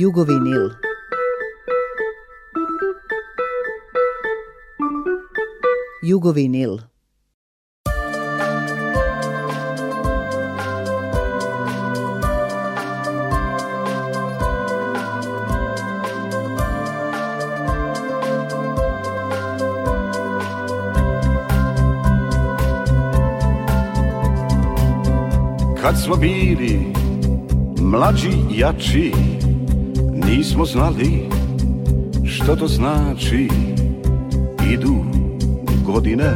Jugovinil. Jugovinil. Kad smo bili mlađi jači Nismo znali što to znači Idu godine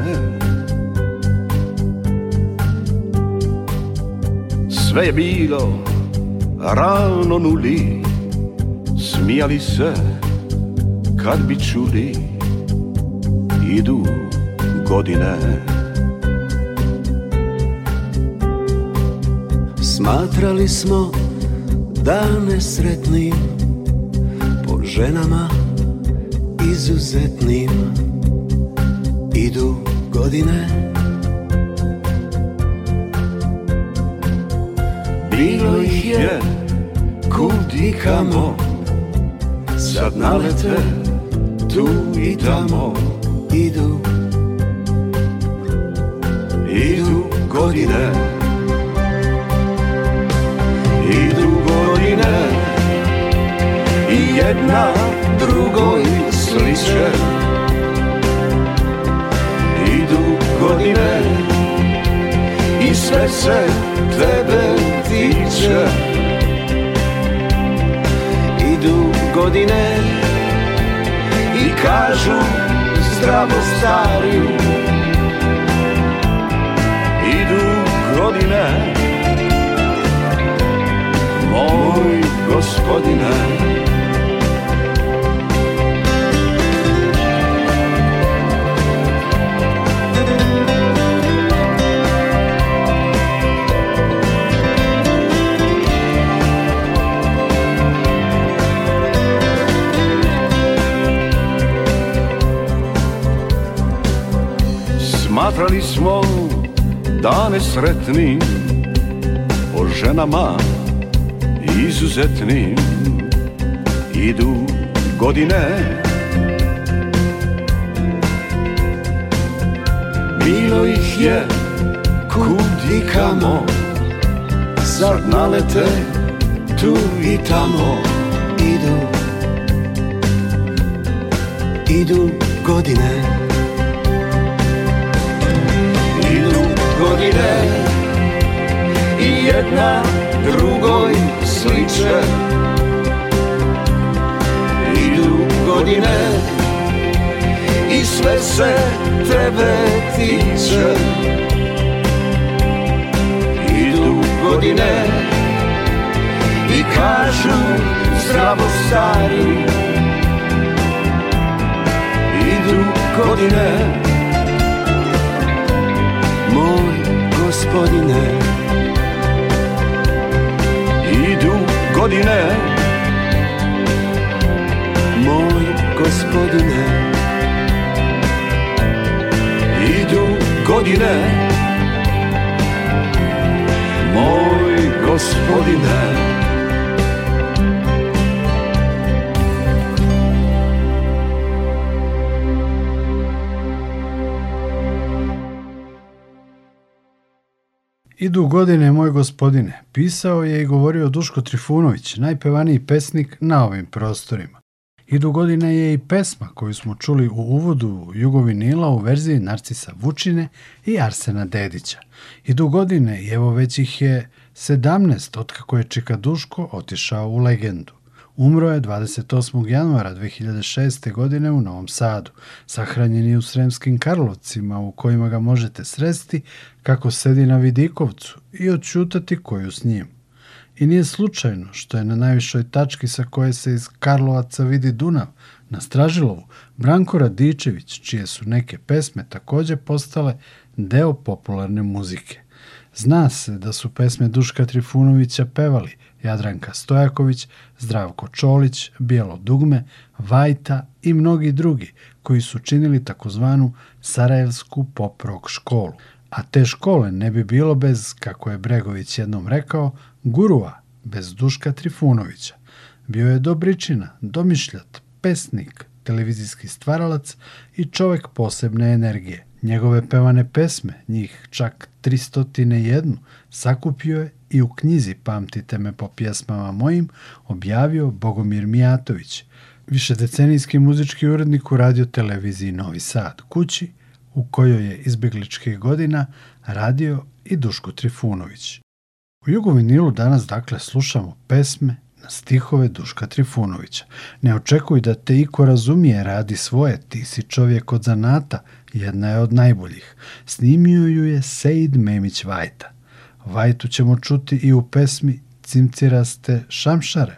Sve je bilo ravno nuli Smijali se kad bi čuli Idu godine Smatrali smo dane sretnim ženama izuzetnim idu godine Bilo ih je kud i kamo Sad nalete tu i tamo Idu, idu godine Idu godine i jedna drugoj sliče Idu godine i sve se tebe tiče Idu godine i kažu zdravo stariju. Idu godine moj gospodine Smatrali smo dane sretnim O ženama izuzetnim Idu godine Bilo ih je kud i kamo Zar nalete tu i tamo Idu Idu godine I jedna drugoj sliče Idu godine I sve se tebe tiče Idu godine I kažu zdravo stari Idu godine gospodine Idu godine Moj gospodine Idu godine Moj gospodine Idu godine, moj gospodine, pisao je i govorio Duško Trifunović, najpevaniji pesnik na ovim prostorima. Idu godine je i pesma koju smo čuli u uvodu Jugovinila u verziji Narcisa Vučine i Arsena Dedića. Idu godine evo već ih je 17 otkako je Čika Duško otišao u legendu. Umro je 28. januara 2006. godine u Novom Sadu. Sahranjen je u Sremskim Karlovcima u kojima ga možete sresti kako sedi na vidikovcu i očutati koju s njim. I nije slučajno što je na najvišoj tački sa koje se iz Karlovaca vidi Dunav, na Stražilovu, Branko Radičević, čije su neke pesme također postale deo popularne muzike. Zna se da su pesme Duška Trifunovića pevali Jadranka Stojaković, Zdravko Čolić, Bijelo dugme, Vajta i mnogi drugi koji su činili takozvanu Sarajevsku pop rock školu. A te škole ne bi bilo bez, kako je Bregović jednom rekao, gurua, bez Duška Trifunovića. Bio je dobričina, domišljat, pesnik, televizijski stvaralac i čovek posebne energije – Njegove pevane pesme, njih čak 301, sakupio je i u knjizi Pamtite me po pjesmama mojim objavio Bogomir Mijatović, višedecenijski muzički urednik u radio televiziji Novi Sad kući, u kojoj je izbjegličkih godina radio i Duško Trifunović. U Jugovinilu danas dakle slušamo pesme na stihove Duška Trifunovića. Ne očekuj da te iko razumije, radi svoje, ti si čovjek od zanata, jedna je od najboljih. Snimio ju je Seid Memić Vajta. Vajtu ćemo čuti i u pesmi Cimciraste šamšare,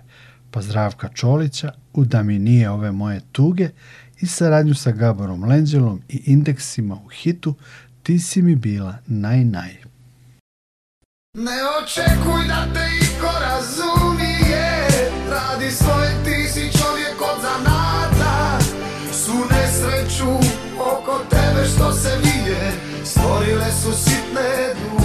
pa Zdravka Čolića u Da mi nije ove moje tuge i saradnju sa Gaborom Lenđelom i indeksima u hitu Ti si mi bila naj naj. Ne očekuj da te iko razumije, radi što se vije Stvorile su sitne duše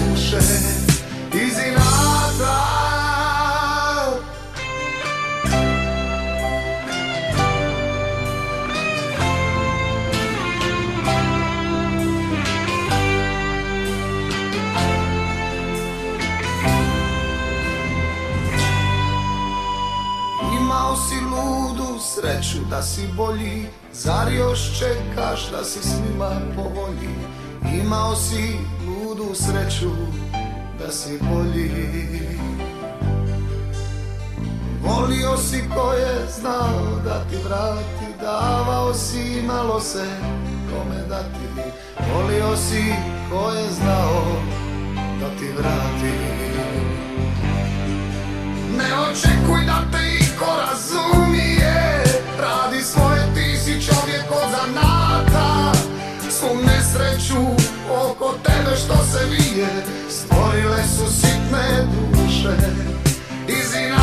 neću da si bolji Zar još čekaš da si svima povolji Imao si ludu sreću da si bolji Volio si ko je znao da ti vrati Davao si malo se kome dati Volio si ko je znao da ti vrati Ne očekuj da te iko razumije sreću oko tebe što se vije Stvorile su sitne duše Izina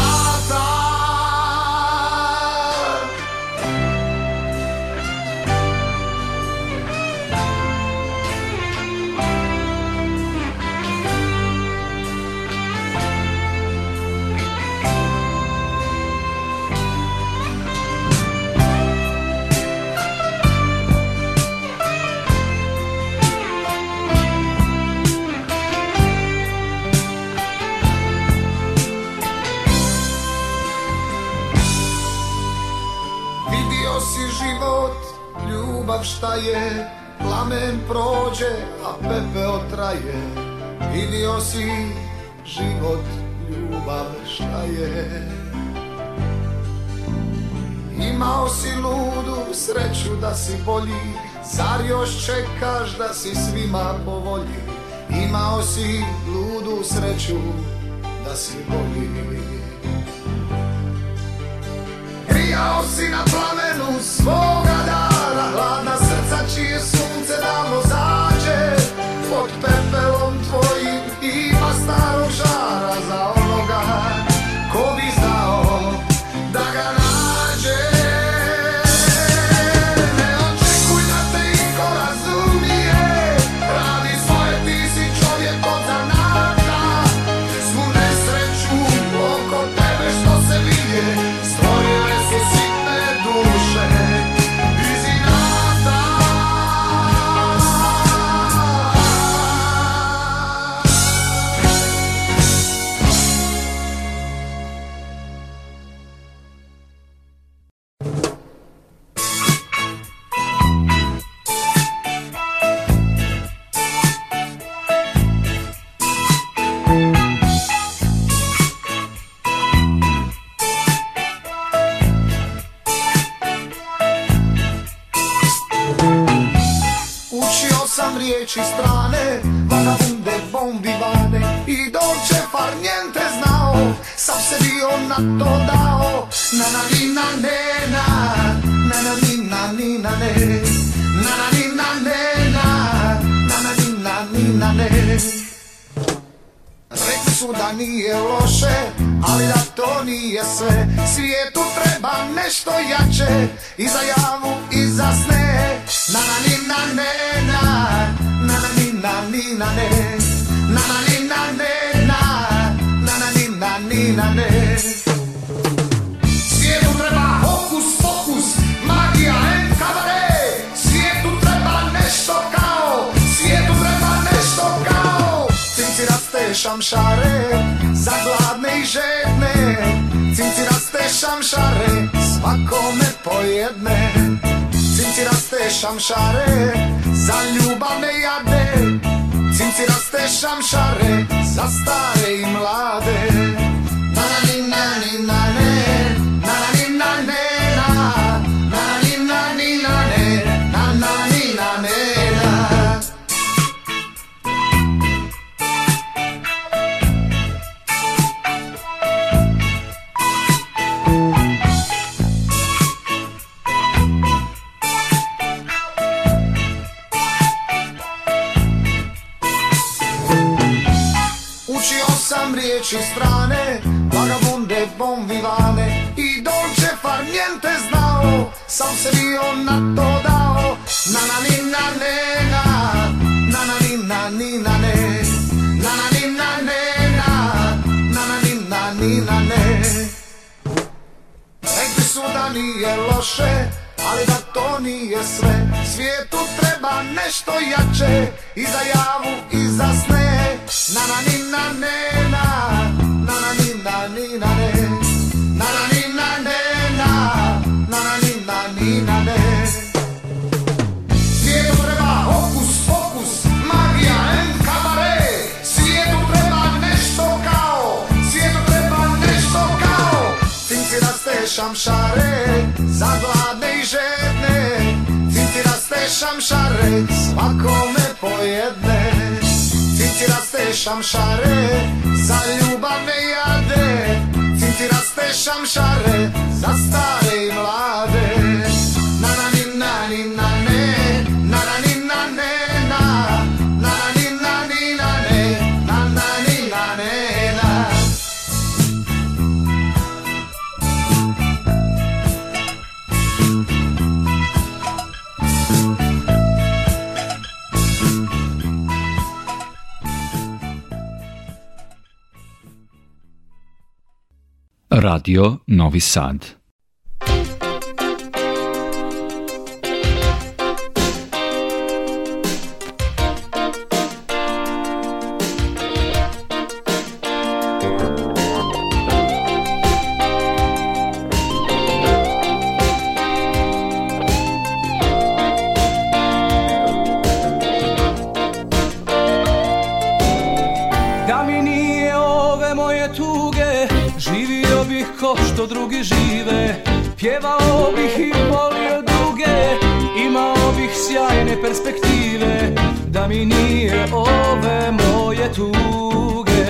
šta je, plamen prođe, a pepe traje Vidio si život, ljubav šta je Imao si ludu sreću da si bolji Zar još čekaš da si svima povolji Imao si ludu sreću da si bolji Grijao si na plamenu ладно, Što jače I za javu i za sne Na na ni na ne na Na na ni na ni na ne Na na ni na ne na Na na ni na ni na ne Svijetu treba hokus pokus Magija en Svijetu treba nešto kao Svijetu treba nešto kao Cinci raste šamšare Za gladne i žedne Cinci raste šamšare svakome po jedne Cimci raste šamšare, za ljubav ne jade Cimci raste šamšare, za stare i mlade Na na ni na ne strane Vagabonde, bon vivane I dolce far niente znao Sam se bio na to dao Na na ni na ne na Na na ni na ni na ne Na na ni na ne na Na na ni na ni na ne Rekli su nije loše ali da to nije sve Svijetu treba nešto jače I za javu i za sne na na ni nena, ne na ni na ni ne Na-na-ni-na-ne-na, na-na-ni-na-ni-na-ne Svijetu treba okus, okus, magija and kabaret treba nešto kao, svijetu treba nešto kao Cinci rastešam šaret, zadladne i žetne Cinci rastešam šaret, svakome pojedne ti raste šamšare, za ljubav ne jade Ti raste šamšare, za stare i mlade Na na ni na ni na Radio Novi Sad. žive Pjevao bih i volio druge Imao bih sjajne perspektive Da mi nije ove moje tuge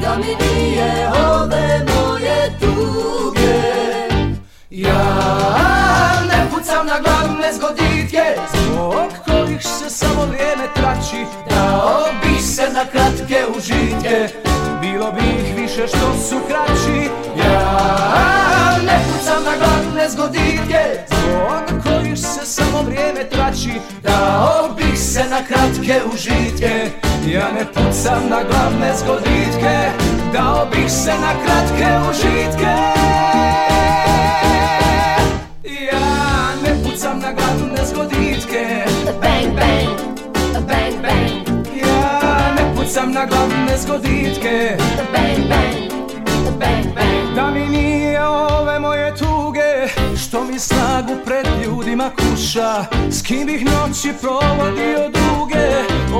Da mi nije ove moje tuge Ja ne pucam na glavne zgoditke Zbog kojih se samo vrijeme trači da bih se na kratke užitke Bilo bi što su kraći Ja ne pucam na glavne zgoditke Zbog kojiš se samo vrijeme trači Dao bih se na kratke užitke Ja ne pucam na glavne zgoditke Dao bih se na kratke užitke Ja ne pucam na glavne zgoditke Bang, bang Bang, bang. Ja ne pucam na glavne zgoditke Bang, bang pred ljudima kuša S kim bih noći provodio duge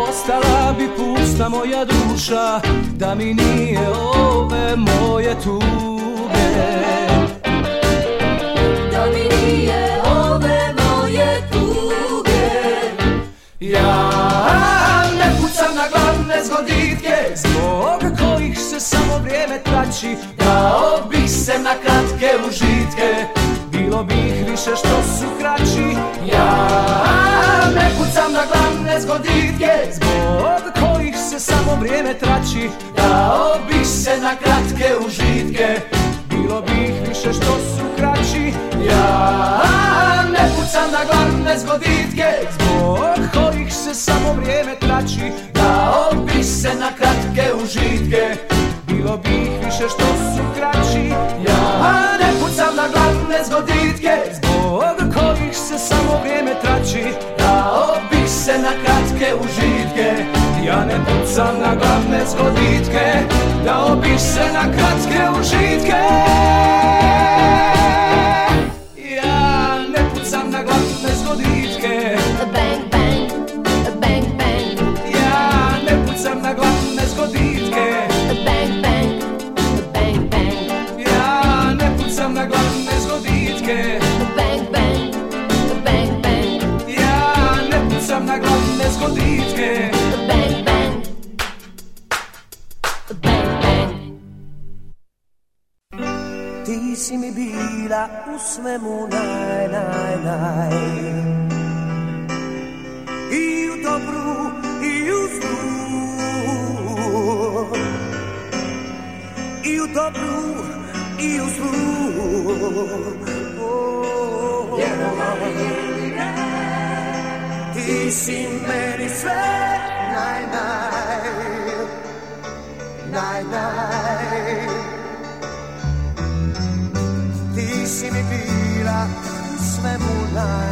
Ostala bi pusta moja duša Da mi nije ove moje tuge Da mi nije ove moje tuge Ja ne pucam na glavne zgoditke Zbog kojih se samo vrijeme trači Dao bih se na kratke užitke bilo bi više što su kraći Ja ne pucam na glavne zgoditke Zbog kojih se samo vrijeme trači Dao bih se na kratke užitke Bilo bih ih više što su kraći Ja ne pucam na glavne zgoditke Zbog kojih se samo vrijeme trači Dao bih se na kratke užitke Bilo bih više što sam na glavne zgoditke Da obiš se na kratke užitke svému národ. 来不来？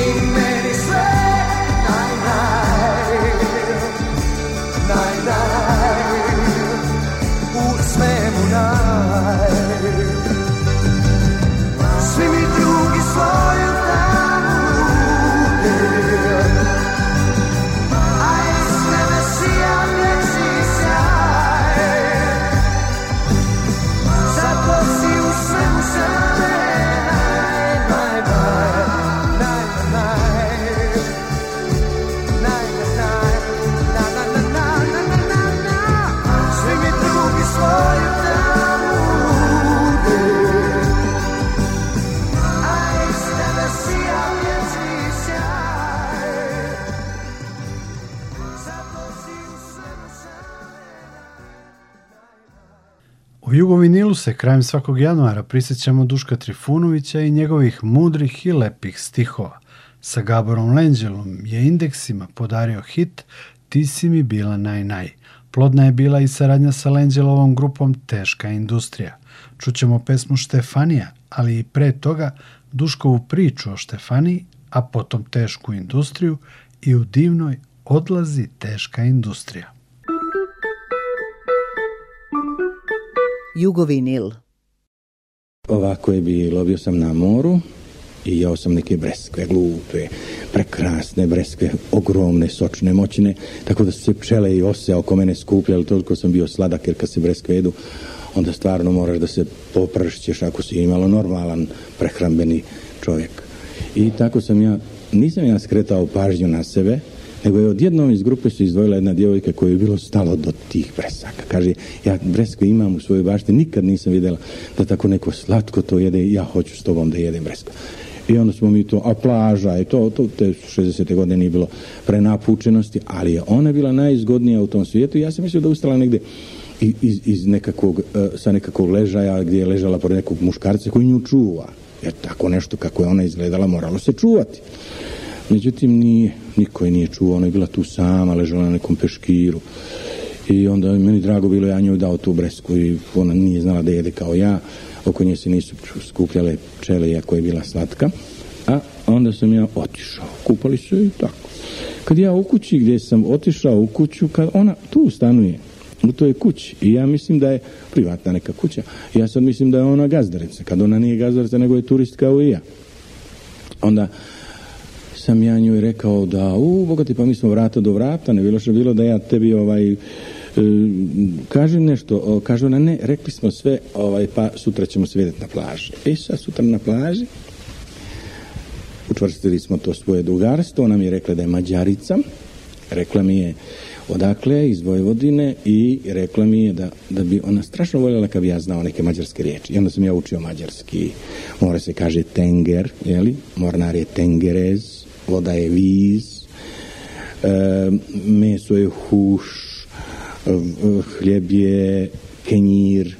Amen. u vinilu se krajem svakog januara prisjećamo Duška Trifunovića i njegovih mudrih i lepih stihova. Sa Gaborom Lenđelom je indeksima podario hit Ti si mi bila naj naj. Plodna je bila i saradnja sa Lenđelovom grupom Teška industrija. Čućemo pesmu Štefanija, ali i pre toga Duškovu priču o Štefaniji, a potom tešku industriju i u divnoj odlazi teška industrija. Nil. Ovako je bilo, lovio sam na moru i jao sam neke breskve, glupe, prekrasne breskve, ogromne, sočne, moćne, tako da su se pčele i ose oko mene skupljali, toliko sam bio sladak jer kad se breskve jedu, onda stvarno moraš da se popršćeš ako si imalo normalan prehrambeni čovjek. I tako sam ja, nisam ja skretao pažnju na sebe, nego je odjednom iz grupe se izdvojila jedna djevojka kojoj je bilo stalo do tih bresaka. Kaže, ja breskve imam u svojoj bašti, nikad nisam vidjela da tako neko slatko to jede, ja hoću s tobom da jedem breskve. I onda smo mi to, a plaža i to, to te 60. godine nije bilo prenapučenosti, ali je ona bila najizgodnija u tom svijetu i ja sam mislio da ustala negdje iz, iz nekakvog, e, sa nekakvog ležaja gdje je ležala pored nekog muškarca koji nju čuva. Jer tako nešto kako je ona izgledala moralo se čuvati. Međutim, nije, niko je nije čuo, ona je bila tu sama, ležala na nekom peškiru. I onda meni drago bilo, ja njoj dao tu bresku i ona nije znala da jede kao ja, oko nje se nisu skupljale pčele, iako je bila slatka. A onda sam ja otišao, kupali se i tako. Kad ja u kući gdje sam otišao u kuću, kad ona tu stanuje, u toj kući. I ja mislim da je privatna neka kuća. Ja sad mislim da je ona gazdarica. Kad ona nije gazdarica, nego je turist kao i ja. Onda sam ja njoj rekao da u, bogati, pa mi smo vrata do vrata, ne bilo što bilo da ja tebi ovaj, e, kaže nešto, kaže ona ne, rekli smo sve, ovaj, pa sutra ćemo se vidjeti na plaži. E sad sutra na plaži, učvrstili smo to svoje drugarstvo, ona mi je rekla da je Mađarica, rekla mi je odakle, iz Vojvodine i rekla mi je da, da bi ona strašno voljela kad bi ja znao neke mađarske riječi. I onda sam ja učio mađarski, mora se kaže tenger, jeli, mornar je tengerez, voda je viz, e, meso je huš, hljeb je kenjir e,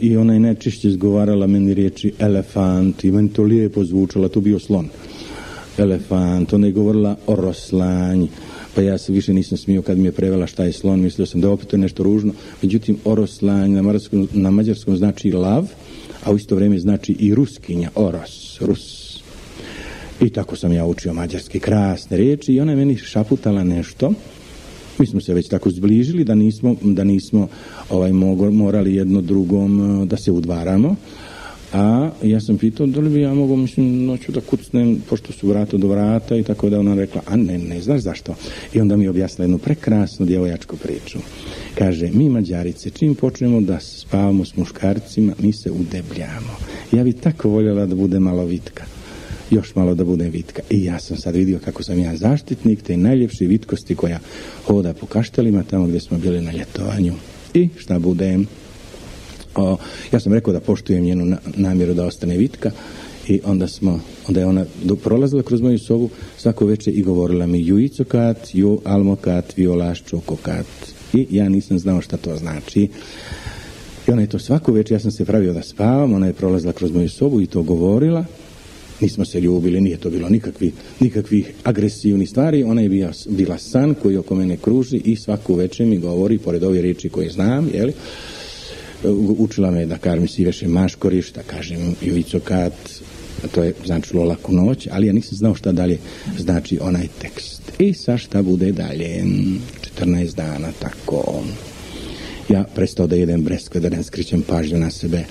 i ona je najčešće izgovarala meni riječi elefant i meni to lijepo zvučala, to bio slon elefant, ona je govorila o pa ja se više nisam smio kad mi je prevela šta je slon, mislio sam da opet to nešto ružno međutim oroslanj na, mađarskom, na mađarskom znači lav a u isto vrijeme znači i ruskinja, oros, rus i tako sam ja učio mađarske krasne riječi i ona je meni šaputala nešto. Mi smo se već tako zbližili da nismo, da nismo ovaj, morali jedno drugom e, da se udvaramo. A ja sam pitao da li bi ja mogu, mislim, noću da kucnem, pošto su vrata do vrata i tako da ona rekla, a ne, ne znaš zašto. I onda mi je objasnila jednu prekrasnu djevojačku priču. Kaže, mi mađarice, čim počnemo da spavamo s muškarcima, mi se udebljamo. Ja bi tako voljela da bude malo vitka još malo da bude vitka. I ja sam sad vidio kako sam ja zaštitnik te najljepši vitkosti koja hoda po kaštelima tamo gdje smo bili na ljetovanju. I šta budem? ja sam rekao da poštujem njenu namjeru da ostane vitka i onda smo, onda je ona do, prolazila kroz moju sobu svako večer i govorila mi juicokat, ju almokat, violaš čokokat. I ja nisam znao šta to znači. I ona je to svaku večer, ja sam se pravio da spavam, ona je prolazila kroz moju sobu i to govorila Nismo se ljubili, nije to bilo nikakvi, nikakvih agresivnih stvari. Ona je bila, bila san koji oko mene kruži i svaku večer mi govori, pored ove riječi koje znam, jeli, učila me da kažem si veše maškoriš, da kažem a to je značilo laku noć, ali ja nisam znao šta dalje znači onaj tekst. I sa šta bude dalje? 14 dana tako ja prestao da jedem breskve, da ne skrićem pažnju na sebe.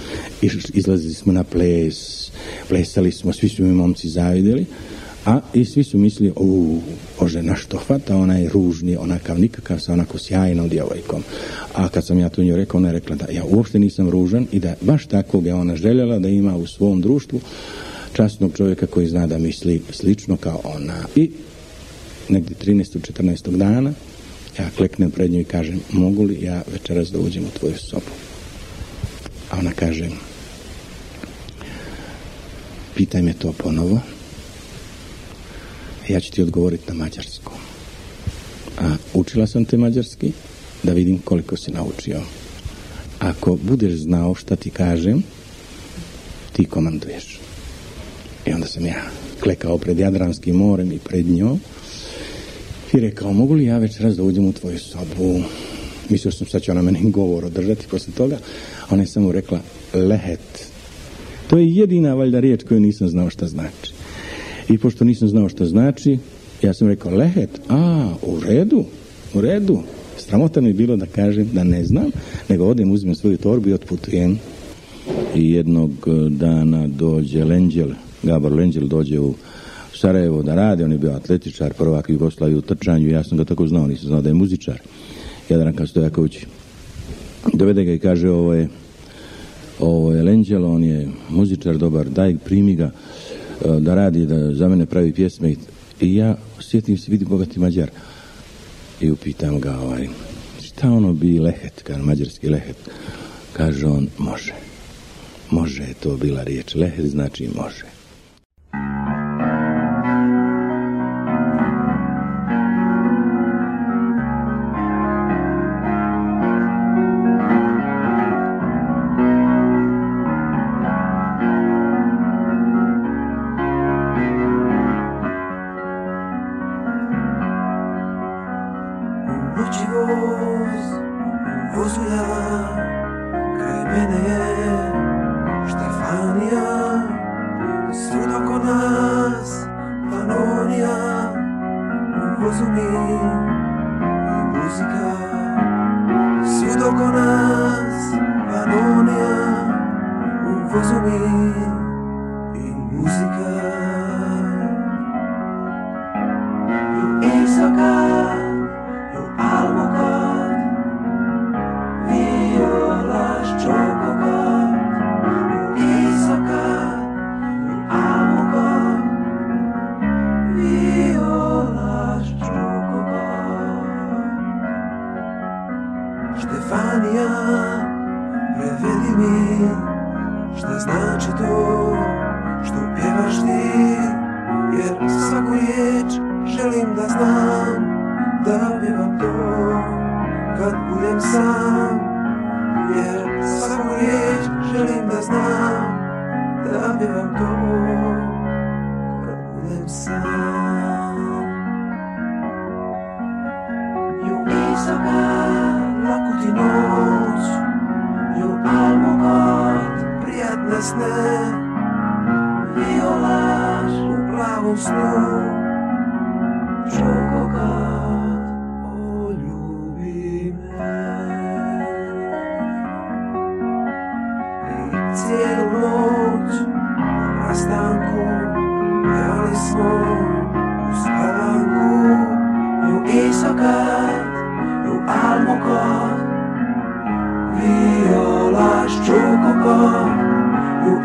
Izlazili smo na ples, plesali smo, svi su mi momci zavidjeli, a i svi su mislili, u, bože, na što hvata je ružni, onakav nikakav sa onako sjajnom djevojkom. A kad sam ja to nju rekao, ona je rekla da ja uopšte nisam ružan i da baš tako je ona željela da ima u svom društvu časnog čovjeka koji zna da misli slično kao ona. I negdje 13. 14. dana ja kleknem pred njoj i kažem, mogu li ja večeras da uđem u tvoju sobu? A ona kaže, pitaj me to ponovo, ja ću ti odgovoriti na mađarsku. A učila sam te mađarski, da vidim koliko si naučio. Ako budeš znao šta ti kažem, ti komanduješ. I onda sam ja klekao pred Jadranskim morem i pred njom, i rekao, mogu li ja večeras da uđem u tvoju sobu? Mislio sam šta će ona meni govor održati posle toga, ona je samo rekla lehet. To je jedina valjda riječ koju nisam znao šta znači. I pošto nisam znao šta znači, ja sam rekao lehet, a u redu, u redu. Sramota mi je bilo da kažem da ne znam, nego odem, uzmem svoju torbu i otputujem. I jednog dana dođe Lenđel, Gabor Lenđel dođe u Sarajevo da radi, on je bio atletičar, prvak Jugoslavije u trčanju, ja sam ga tako znao, nisam znao da je muzičar, Jadranka Stojaković. Dovede ga i kaže, ovo je, ovo je Lenđelo, on je muzičar dobar, daj, primi ga e, da radi, da za mene pravi pjesme. I ja sjetim se, vidim bogati Mađar. I upitam ga, ovaj, šta ono bi lehet, kao mađarski lehet? Kaže on, može. Može je to bila riječ. Lehet znači može. Motivos Vos Kaj mene je Štefanija Svud oko nas um Vozu mi e música, oko nas Panonija Vozu mi Muzika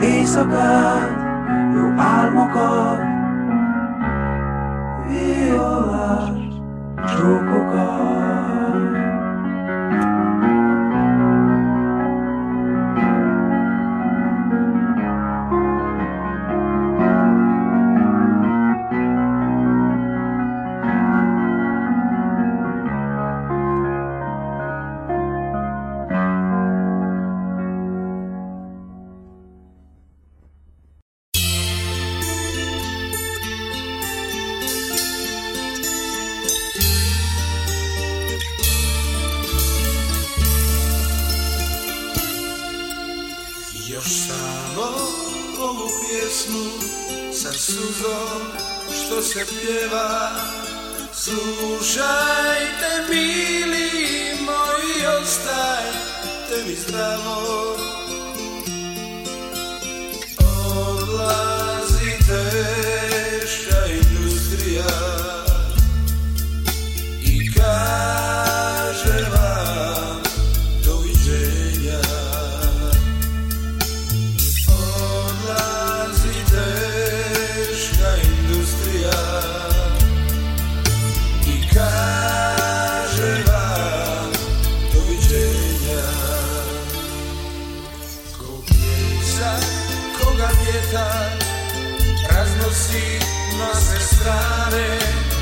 éjszakát, almo ko. così, ma se stare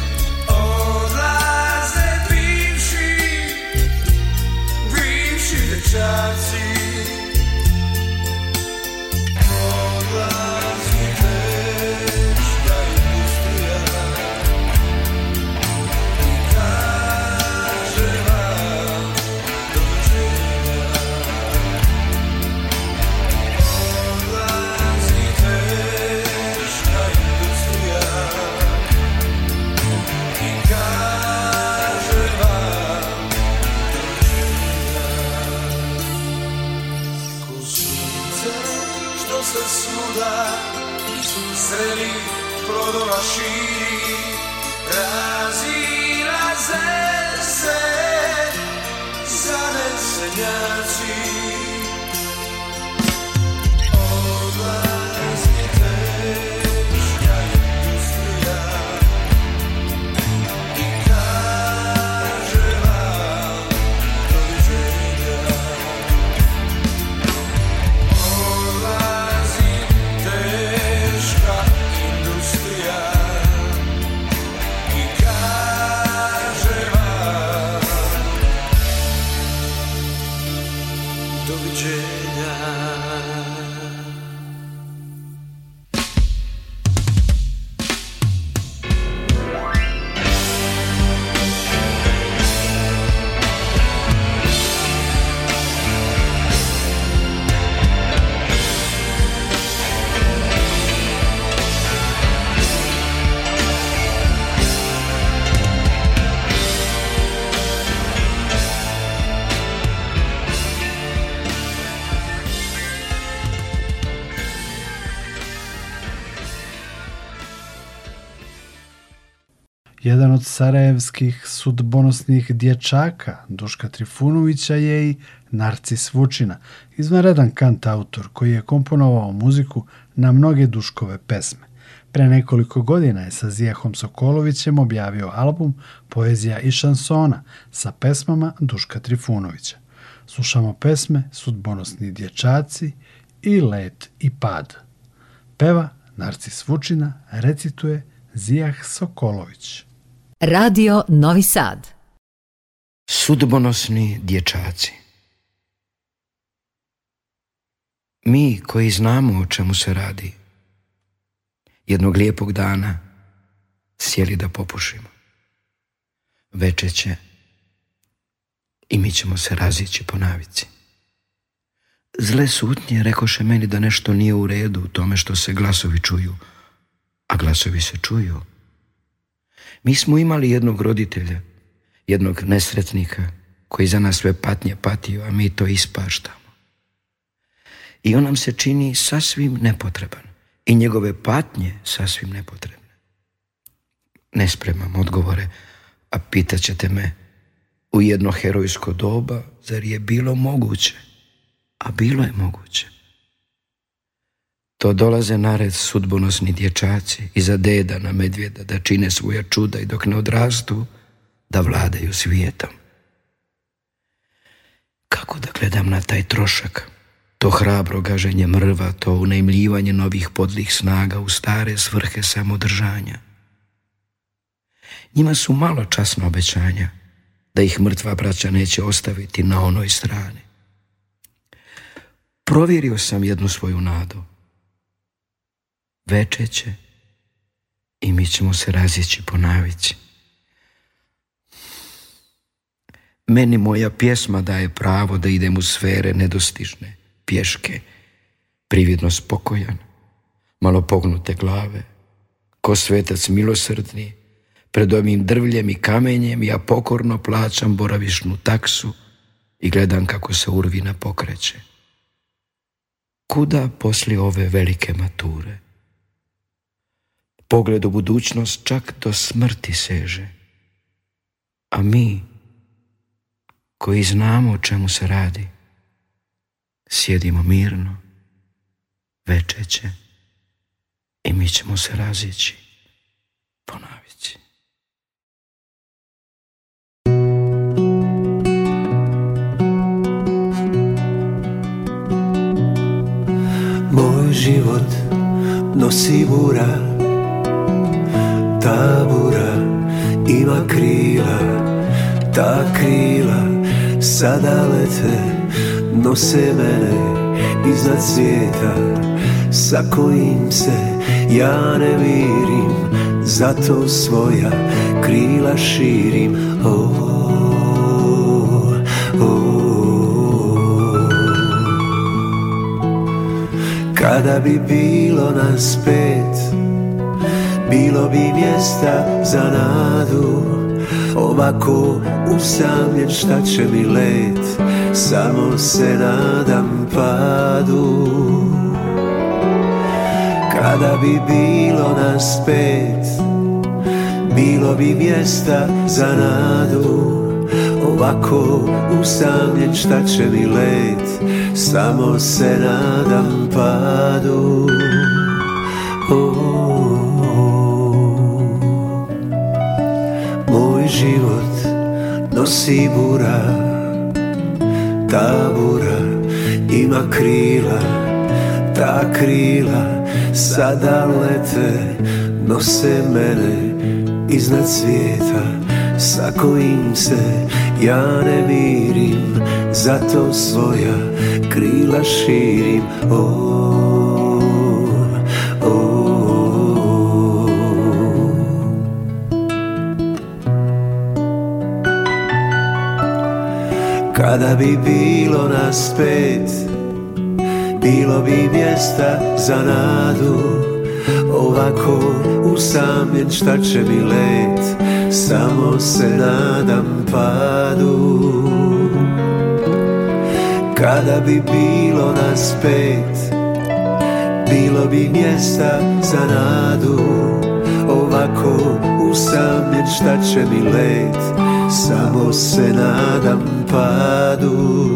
Jedan od sarajevskih sudbonosnih dječaka Duška Trifunovića je i Narcis Vučina, izvanredan kant autor koji je komponovao muziku na mnoge Duškove pesme. Pre nekoliko godina je sa Zijahom Sokolovićem objavio album Poezija i šansona sa pesmama Duška Trifunovića. Slušamo pesme Sudbonosni dječaci i Let i pad. Peva Narcis Vučina recituje Zijah Sokolović. Radio Novi Sad Sudbonosni dječaci Mi koji znamo o čemu se radi Jednog lijepog dana Sjeli da popušimo Veče će I mi ćemo se razići po navici Zle sutnje rekoše meni da nešto nije u redu U tome što se glasovi čuju A glasovi se čuju mi smo imali jednog roditelja, jednog nesretnika koji za nas sve patnje patio, a mi to ispaštamo. I on nam se čini sasvim nepotreban i njegove patnje sasvim nepotrebne. Ne spremam odgovore, a pitat ćete me u jedno herojsko doba, zar je bilo moguće? A bilo je moguće dolaze nared sudbonosni dječaci za deda na medvjeda da čine svoja čuda i dok ne odrastu da vladaju svijetom. Kako da gledam na taj trošak? To hrabro gaženje mrva, to unajmljivanje novih podlih snaga u stare svrhe samodržanja. Njima su malo časna obećanja da ih mrtva braća neće ostaviti na onoj strani. Provjerio sam jednu svoju nadu veče će i mi ćemo se razjeći po navici. Meni moja pjesma daje pravo da idem u sfere nedostižne, pješke, prividno spokojan, malo pognute glave, ko svetac milosrdni, pred ovim drvljem i kamenjem ja pokorno plaćam boravišnu taksu i gledam kako se urvina pokreće. Kuda posli ove velike mature? Pogled u budućnost čak do smrti seže. A mi, koji znamo o čemu se radi, sjedimo mirno, večeće i mi ćemo se razići, Moj život nosi bura tabura ima krila Ta krila sada lete Nose mene iznad svijeta Sa kojim se ja ne mirim Zato svoja krila širim oh. Kada bi bilo nas pet bilo bi mjesta za nadu Ovako usamljen šta će mi let Samo se nadam padu Kada bi bilo nas pet Bilo bi mjesta za nadu Ovako usamljen šta će mi let Samo se nadam padu nosi bura Ta bura ima krila Ta krila sada lete Nose mene iznad svijeta Sa kojim se ja ne mirim Zato svoja krila širim o. Kada bi bilo nas pet Bilo bi mjesta za nadu Ovako usamljen šta će mi let Samo se nadam padu Kada bi bilo nas pet Bilo bi mjesta za nadu Ovako usamljen šta će mi let samo se nadam padu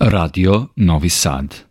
Radio Novi Sad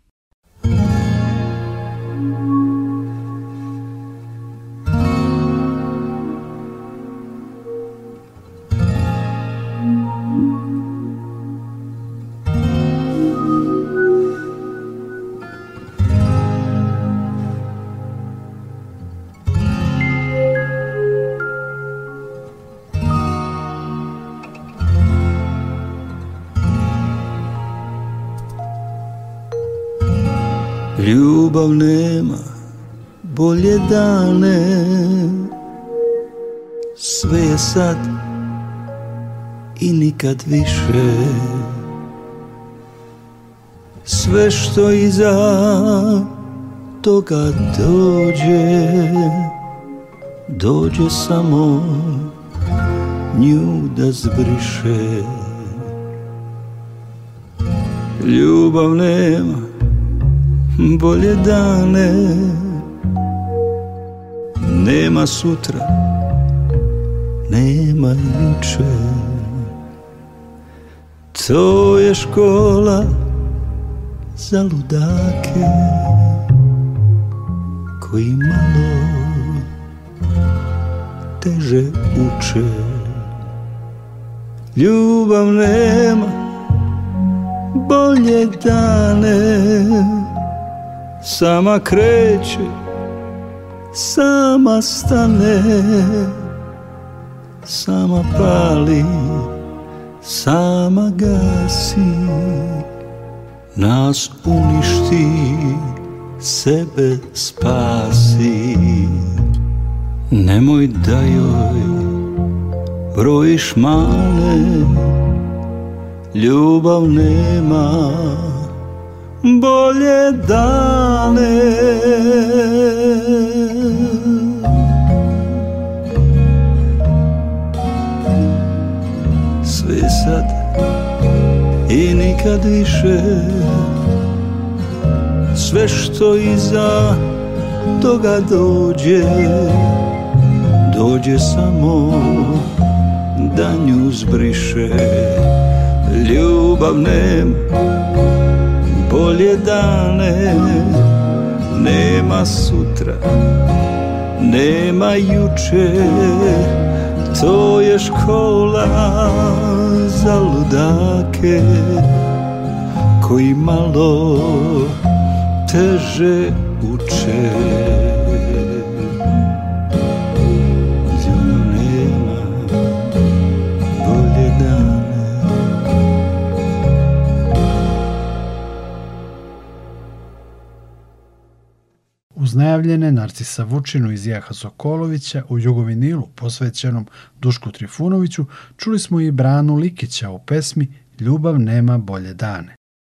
dane Sve je sad i nikad više Sve što iza toga dođe Dođe samo nju da zbriše Ljubav nema bolje dane nema sutra, nema juče To je škola za ludake Koji malo teže uče Ljubav nema bolje dane Sama kreće sama stane sama pali sama gasi nas uništi sebe spasi nemoj da joj brojiš male ljubav nema bolje dane nikad više Sve što iza toga dođe Dođe samo da nju zbriše Ljubav nema bolje dane Nema sutra, nema juče to je škola za ludake koji malo teže uče. uz najavljene Narcisa Vučinu iz Jaha Sokolovića u Jugovinilu posvećenom Dušku Trifunoviću čuli smo i Branu Likića u pesmi Ljubav nema bolje dane.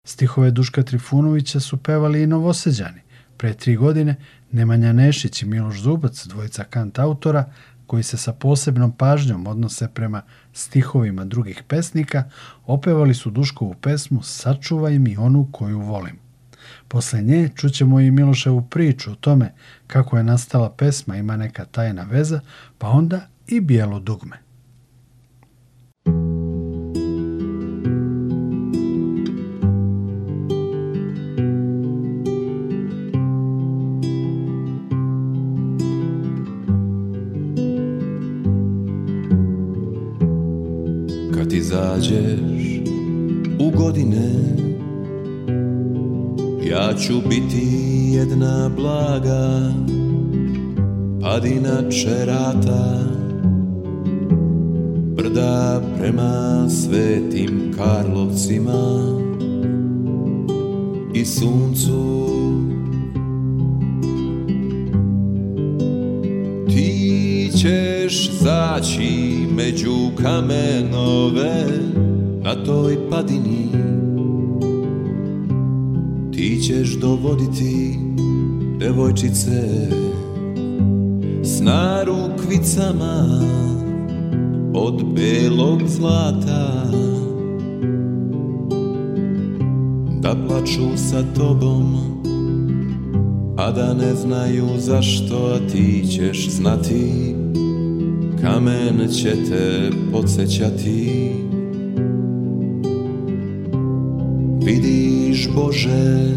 Stihove Duška Trifunovića su pevali i novoseđani. Pre tri godine Nemanja Nešić i Miloš Zubac, dvojica kant autora, koji se sa posebnom pažnjom odnose prema stihovima drugih pesnika, opevali su Duškovu pesmu Sačuvaj mi onu koju volim. Posle nje čućemo i Miloševu priču o tome kako je nastala pesma Ima neka tajna veza, pa onda i Bijelo dugme. Kad izađeš u godine ću biti jedna blaga padina čerata brda prema svetim karlovcima i suncu ti ćeš zaći među kamenove na toj padini ti ćeš dovoditi devojčice S narukvicama od belog zlata Da plaču sa tobom A da ne znaju zašto A ti ćeš znati Kamen će te podsjećati Bože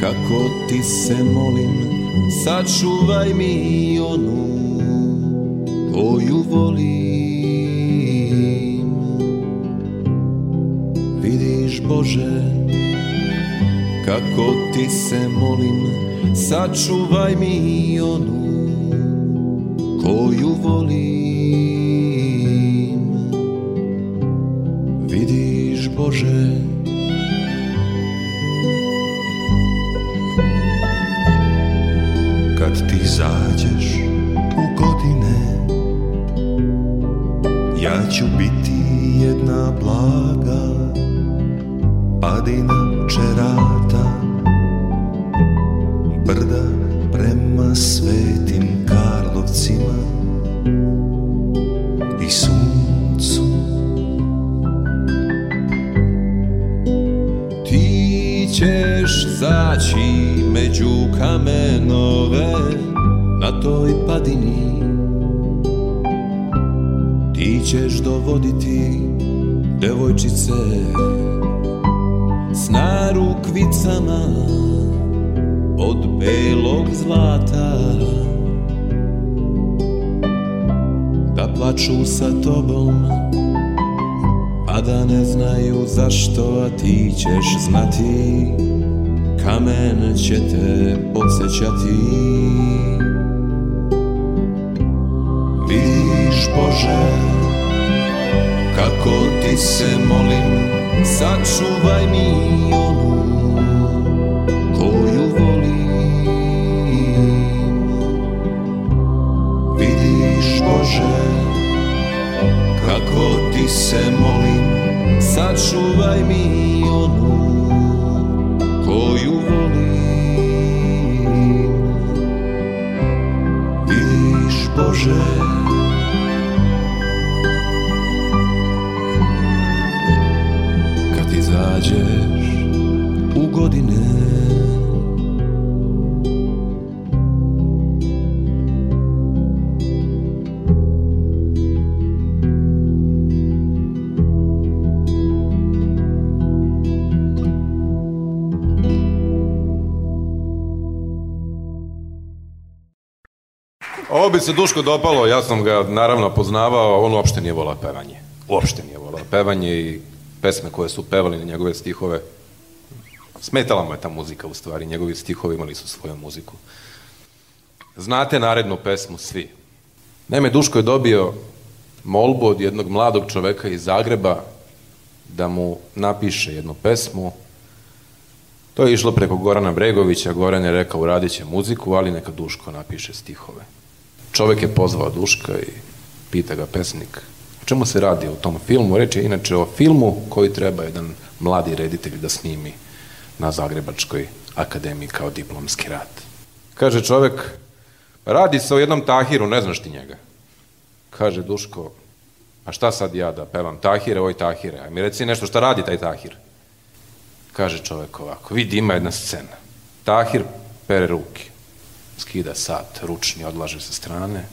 Kako ti se molim Sačuvaj mi onu Koju volim Vidiš Bože Kako ti se molim Sačuvaj mi onu Koju volim Vidiš Bože затишь. devojčice s nárukvicama od belog zlata da plaču sa tobom a da ne znaju zašto a ti ćeš znati kamen će te podsjećati Vidiš Bože Ko ti se molim, sačuvaj mi onu koju volim Vidiš Bože, kako ti se molim, sačuvaj mi se Duško dopalo, ja sam ga naravno poznavao, on uopšte nije volao pevanje. Uopšte nije volao pevanje i pesme koje su pevali na njegove stihove. Smetala mu je ta muzika u stvari, njegovi stihovi imali su svoju muziku. Znate narednu pesmu svi. Naime, Duško je dobio molbu od jednog mladog čoveka iz Zagreba da mu napiše jednu pesmu. To je išlo preko Gorana Bregovića, Goran je rekao uradit će muziku, ali neka Duško napiše stihove. Čovjek je pozvao Duška i pita ga pesnik o čemu se radi u tom filmu. Reč je inače o filmu koji treba jedan mladi reditelj da snimi na Zagrebačkoj akademiji kao diplomski rad. Kaže čovjek, pa radi se o jednom Tahiru, ne znaš ti njega. Kaže Duško, a šta sad ja da pevam Tahire, oj Tahire, a mi reci nešto šta radi taj Tahir. Kaže čovjek ovako, vidi ima jedna scena. Tahir pere ruke skida sat, ručni, odlaže sa strane.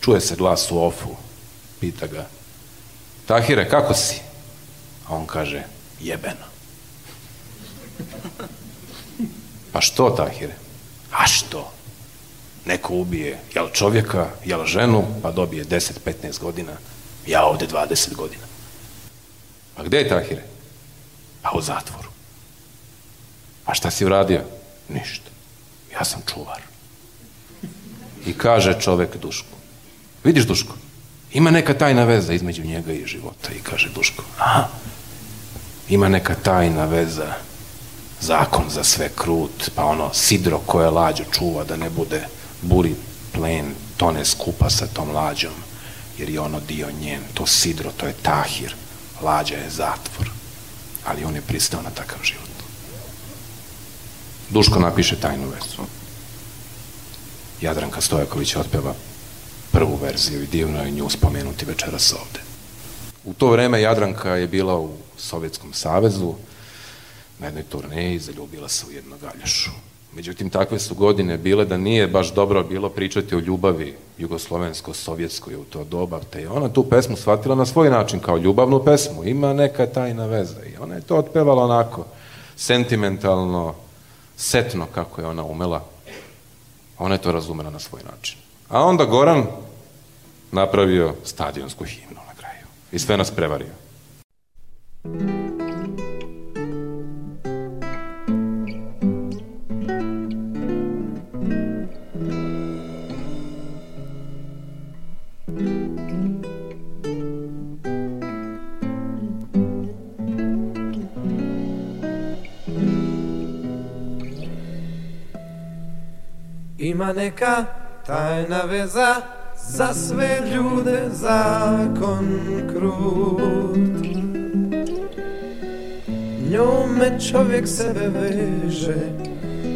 Čuje se glas u ofu, pita ga, Tahire, kako si? A on kaže, jebeno. Pa što, Tahire? A što? Neko ubije, jel čovjeka, jel ženu, pa dobije 10-15 godina, ja ovdje 20 godina. A gdje je Tahire? Pa u zatvoru. A šta si uradio? Ništa ja sam čuvar. I kaže čovek Duško. vidiš Duško, ima neka tajna veza između njega i života. I kaže Duško, aha, ima neka tajna veza, zakon za sve krut, pa ono sidro koje lađo čuva da ne bude buri plen, ne skupa sa tom lađom, jer je ono dio njen, to sidro, to je tahir, lađa je zatvor, ali on je pristao na takav život. Duško napiše tajnu vezu. Jadranka Stojaković otpeva prvu verziju i divno je nju spomenuti večeras ovde. U to vreme Jadranka je bila u Sovjetskom savezu na jednoj turneji, zaljubila se u jednog Galješu. Međutim, takve su godine bile da nije baš dobro bilo pričati o ljubavi jugoslovensko-sovjetskoj u to doba, te je ona tu pesmu shvatila na svoj način, kao ljubavnu pesmu. Ima neka tajna veza i ona je to otpevala onako, sentimentalno, setno kako je ona umela, ona je to razumela na svoj način. A onda Goran napravio stadionsku himnu na kraju i sve nas prevario. Ima neka tajna veza za sve ljude zakon krut Njome čovjek sebe veže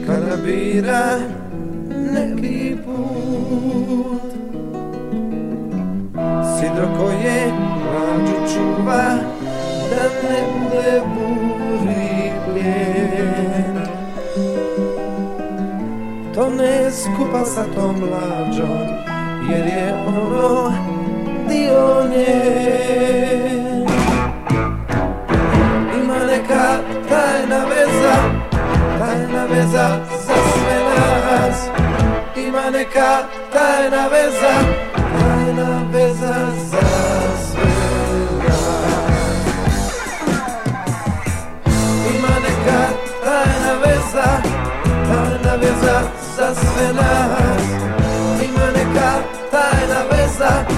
kada bira neki put Sidro koje rađu čuva da ne bude buri To ne skupa sa tom mlađom Jer je ono dio nje Ima neka tajna veza Tajna veza za sve nas Ima neka tajna veza Tajna veza za sve nas Ima neka tajna veza Tajna veza za sve nas Ima neka tajna veza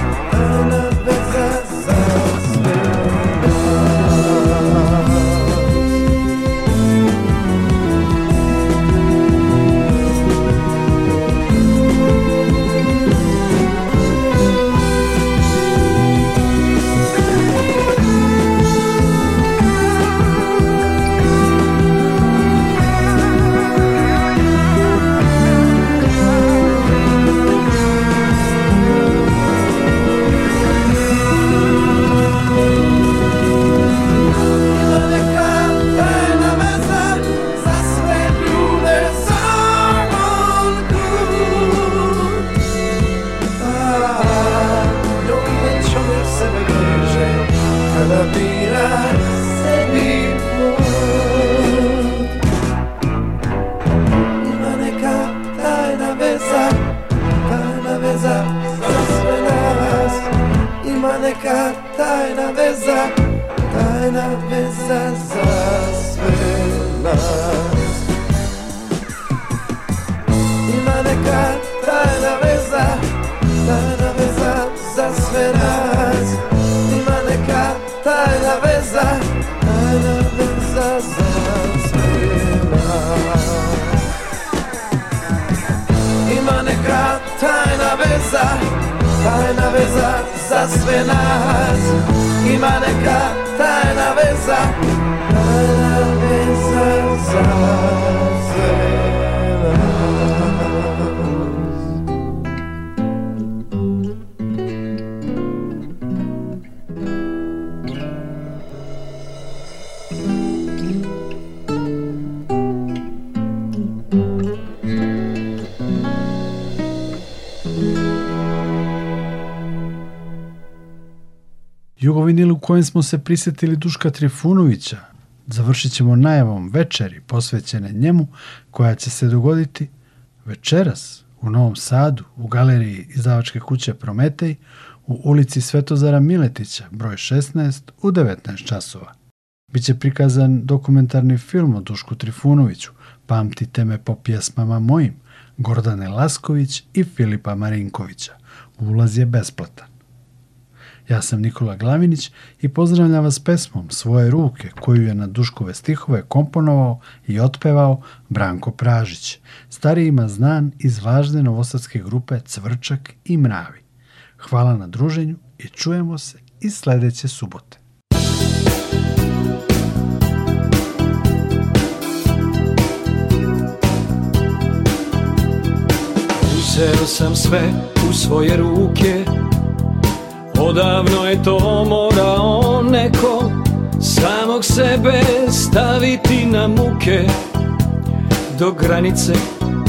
kriza za sve nas Ima neka tajna veza, tajna veza za sve nas Ima neka tajna veza, tajna veza za sve nas Ima neka tajna veza, tajna veza za sve nas Ima neka mesa, besa, la mesa Jugovinil u kojem smo se prisjetili Duška Trifunovića. Završit ćemo najavom večeri posvećene njemu koja će se dogoditi večeras u Novom Sadu u galeriji izdavačke kuće Prometej u ulici Svetozara Miletića, broj 16, u 19 časova. Biće prikazan dokumentarni film o Dušku Trifunoviću, pamti teme po pjesmama mojim, Gordane Lasković i Filipa Marinkovića. Ulaz je besplatan. Ja sam Nikola Glavinić i pozdravljam vas pesmom Svoje ruke koju je na Duškove stihove komponovao i otpevao Branko Pražić, starijima znan iz važne novosadske grupe Cvrčak i Mravi. Hvala na druženju i čujemo se i sljedeće subote. Uzeo sam sve u svoje ruke Odavno je to morao neko Samog sebe staviti na muke Do granice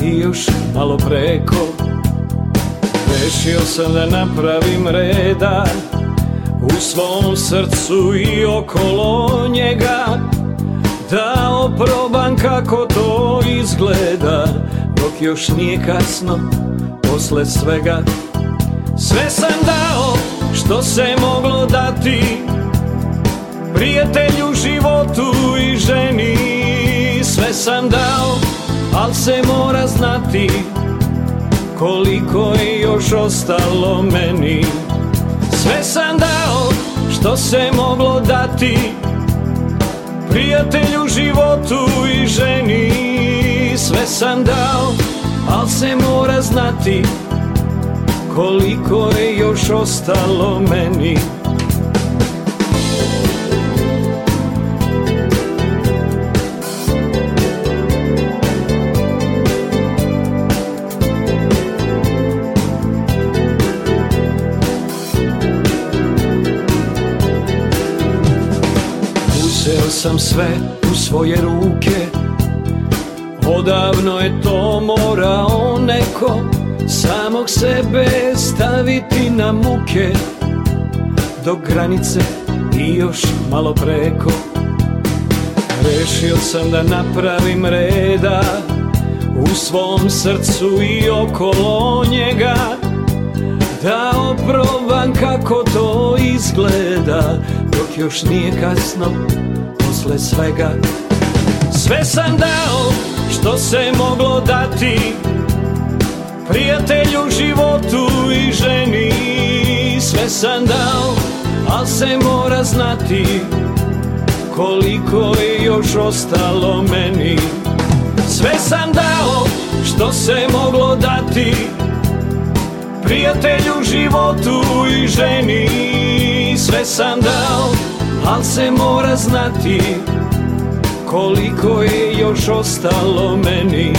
i još malo preko Rešio sam da napravim reda U svom srcu i okolo njega Da oprobam kako to izgleda Dok još nije kasno, posle svega Sve sam dao što se moglo dati Prijatelju, životu i ženi Sve sam dao, al se mora znati Koliko je još ostalo meni Sve sam dao, što se moglo dati Prijatelju, životu i ženi Sve sam dao, al se mora znati koliko je još ostalo meni Uzeo sam sve u svoje ruke Odavno je to morao neko Samog sebe staviti na muke Do granice i još malo preko Rešio sam da napravim reda U svom srcu i okolo njega Da oprobam kako to izgleda Dok još nije kasno posle svega Sve sam dao što se moglo dati Prijatelju, životu i ženi Sve sam dao, al se mora znati Koliko je još ostalo meni Sve sam dao što se moglo dati Prijatelju, životu i ženi Sve sam dao, al se mora znati Koliko je još ostalo meni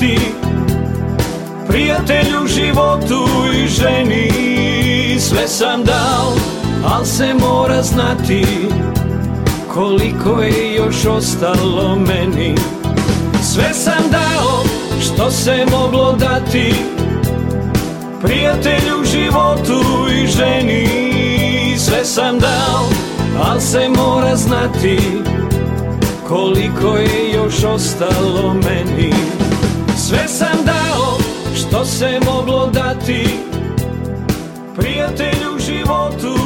ti Prijatelju, životu i ženi Sve sam dao, al se mora znati Koliko je još ostalo meni Sve sam dao što se moglo dati Prijatelju, životu i ženi Sve sam dao, al se mora znati Koliko je još ostalo meni sve sam dao što se moglo dati Prijatelju životu